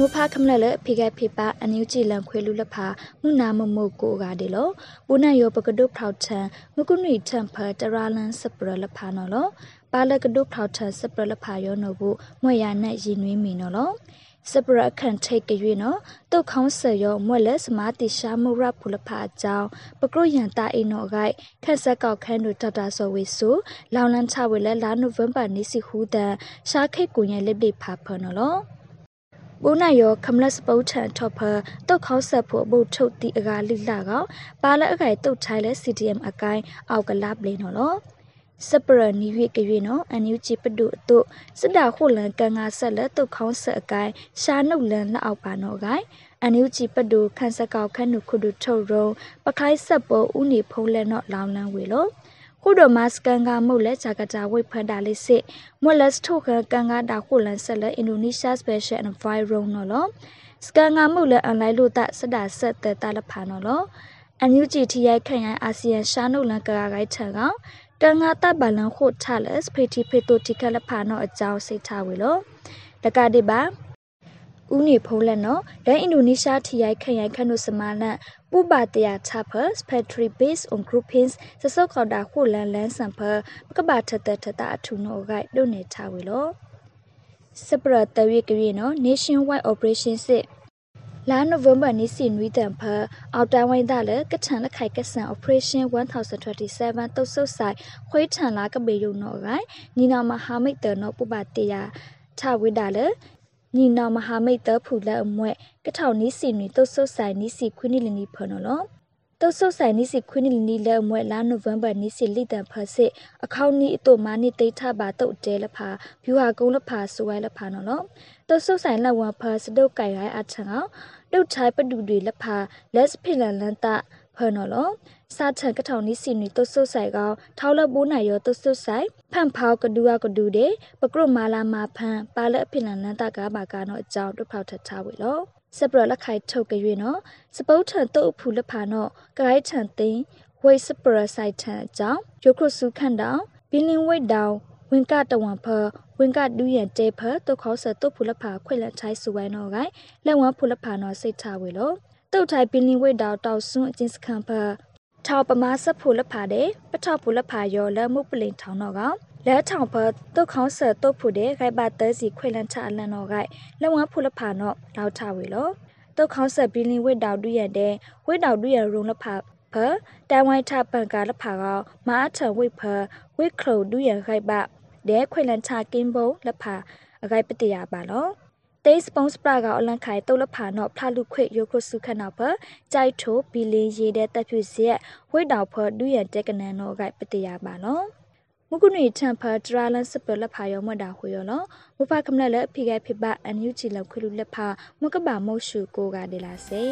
မူဖာခမလလဖိကဖိပါအန်ယူဂျီလန်ခွေလူလဖာမုနာမမုတ်ကိုကဒီလောပူနယောပကဒုဖောက်ထံမကုနီထံဖတရာလန်စပရလဖာနော်လောပါလကဒုဖောက်ထံစပရလဖာယောနော်ဘူးမွေရနဲ့ရည်နွေးမီနော်လောစပရခန်ထိတ်ကြွေနော်တုတ်ခေါင်းဆရောမွက်လက်စမာတိရှာမုရဖုလဖာအကြောင်းပကရုယန်တာအိနောဂိုက်ခက်ဆက်ကောက်ခန်းတို့ဒေါက်တာဆော်ဝေဆူလောင်လန်းချဝေလဲလာနိုဝင်ဘာနေ့စီဟူဒန်ရှာခိတ်ကိုရဲ့လက်လိဖာဖနော်လော ဘူနာယောခမလစပုတ်ထန်ထော့ဖတုတ်ခေါဆက်ဖို့အဘုတ်ထုတ်တီအကာလိလာကောပါလက်အခိုင်တုတ်ထိုင်လဲ CDM အကိုင်းအောက်ကလာပလင်းနော်လောစပရနီဝိကရွေနော်အန်ယူချီပဒုအတုစစ်တာခုလန်ကန်ငါဆက်လက်တုတ်ခေါဆက်အကိုင်းရှာနှုတ်လန်လက်အောက်ပါနော်ကိုင်းအန်ယူချီပဒုခန်းစကောက်ခန်းနုခုဒုထုတ်ရုံပခိုင်းဆက်ပေါ်ဥနေဖုံးလက်နော်လောင်လန်းဝေလို့ ခုဒမတ်စကန်ကမုတ်လက်ဂျာကတာဝိဖန်ဒါလေးစစ်မွက်လက်ထုတ်ခကန်ကတာခုလန်ဆက်လက်အင်ဒိုနီးရှားစပယ်ရှယ်အန်ဗိုင်ရုံနော်လို့စကန်ကမုတ်လက်အန်လိုက်လို့တစတာဆက်တဲ့တာလဖာနော်လို့အန်ယူဂျီထီရိုက်ခန့်ရိုင်းအာဆီယံရှာနုလန်ကရာဂိုက်ထံကတန်ငါတဘလန်ခုထလက်ဖေတီဖေတိုတီကလဖာနော်အကြောင်းစိတ်ထားဝေလို့တကတိပါ ဦးနေဖုံးလက်နော်ဒန်အင်ဒိုနီးရှားထီရိုက်ခန့်ရိုက်ခန့်တို့စမာလန်ပူပါတယာချဖတ် factory based on groupings စစောခေါ်တာခုလန်လန်ဆန်ဖတ်ကဘာထတထတာအထူနော်ဂိုက်တို့နေထားဝေလို့စပရတဝိကရီနော် nationwide operation စစ်လာနိုဝင်ဘာနေ့စီနွီတန်ဖာအောက်တဝိုင်းသားလေကချန်လက်ခိုက်ကဆန် operation 1027တုတ်ဆုတ်ဆိုင်ခွေးထန်လာကပေယုံနော်ဂိုင်းညီနာမဟာမိတ်တနောပူပါတယာထဝိဒါလေ ညီနာမဟာမိတ်တဖူလက်အမွဲ့ကထောင်နီးစီနွီတုတ်ဆုတ်ဆိုင်နီးစီခွင်းနီလနီဖနော်လောတုတ်ဆုတ်ဆိုင်နီးစီခွင်းနီနီလဲအမွဲ့လာနိုဝင်ဘာနီးစီလိတန်ဖတ်စစ်အခေါနီအတုမာနီတိထပါတုတ်တဲလဖာဗျူဟာကုန်းလဖာဆွဲလဖာနော်လောတုတ်ဆုတ်ဆိုင်လက်ဝါဖာစတုတ်ကြိုင်ရိုင်းအချံအောင်တုတ်ချိုင်ပဒူတွေလဖာလက်စဖိလန်လန်တာ ဖနော်လောစာထန်ကထောင်နီးစီနီတုတ်ဆုတ်ဆိုင်ကောင်ထောက်လက်ပိုးနိုင်ရောတုတ်ဆုတ်ဆိုင်ဖန်ဖောက်ကဒူကကဒူတဲ့ပကရမာလာမာဖန်ပါလက်အဖိလန်လန်တာကဘာကနော်အကြောင်းတွဖောက်ထထားဝေလောစပရလက်ခိုင်ထုတ်ကြွေနော်စပုတ်ထန်တုတ်ဖူလဖာနော်ကရိုက်ထန်သိန်းဝိစပရဆိုင်ထန်အကြောင်းယုခရစုခန့်တောင်ဘီလင်ဝိတ်တောင်ဝင်ကတဝန်ဖဝင်ကဒူးရတဲဖတုတ်ခေါဆတုတ်ဖူလဖာခွေလက်ချိုင်းစုဝိုင်းနော်ကိုင်လက်ဝမ်းဖူလဖာနော်စိတ်ထားဝေလို့ တုတ်ထိုင်ပင်လင်ဝိတ်တောင်တောက်ဆွန်းအချင်းစခန့်ဖထောက်ပမာဆက်ဖူလဖာတဲ့ပထောက်ဖူလဖာရောလက်မှုပလင်ထောင်းတော့ကောင်လက်ထောင်ဖတုတ်ခေါဆတုတ်ဖူတဲ့ခိုင်ပါတဲစီခွေလန်ချအလန်တော့ကိုင်လက်ဝမ်းဖူလဖာနော်လောက်ထဝေလို့တုတ်ခေါဆပင်လင်ဝိတ်တောင်ဒူးရတဲ့ဝိတ်တောင်ဒူးရရုံလဖာဖတန်ဝိုင်းထပန်ကာလဖာကမာအထဝိဖဝိခလုဒူးရခိုင်ပါဒဲခွေလန်ချကင်းဘုံလက်ဖာအဂိုက်ပတိယပါလော တေးစပွန်စပရာကအလန်ခိုင်တုတ်လက်ဖာနော်ဖလာလူခွေယိုခုစုခနာဖကြိုက်ထိုဘီလင်းရေးတဲ့တပ်ဖြူစီရဲ့ဝိတောက်ဖဒူးရတက်ကနန်နော်အဂိုက်ပတိယပါလောမကုနီထံဖဒရာလန်စပလက်ဖာယောမတာဟွေယောလောမဖကမလလက်ဖိကဖိပအန်ယူချီလခွေလူလက်ဖာမကဘာမောရှုကိုကဒေလာစေ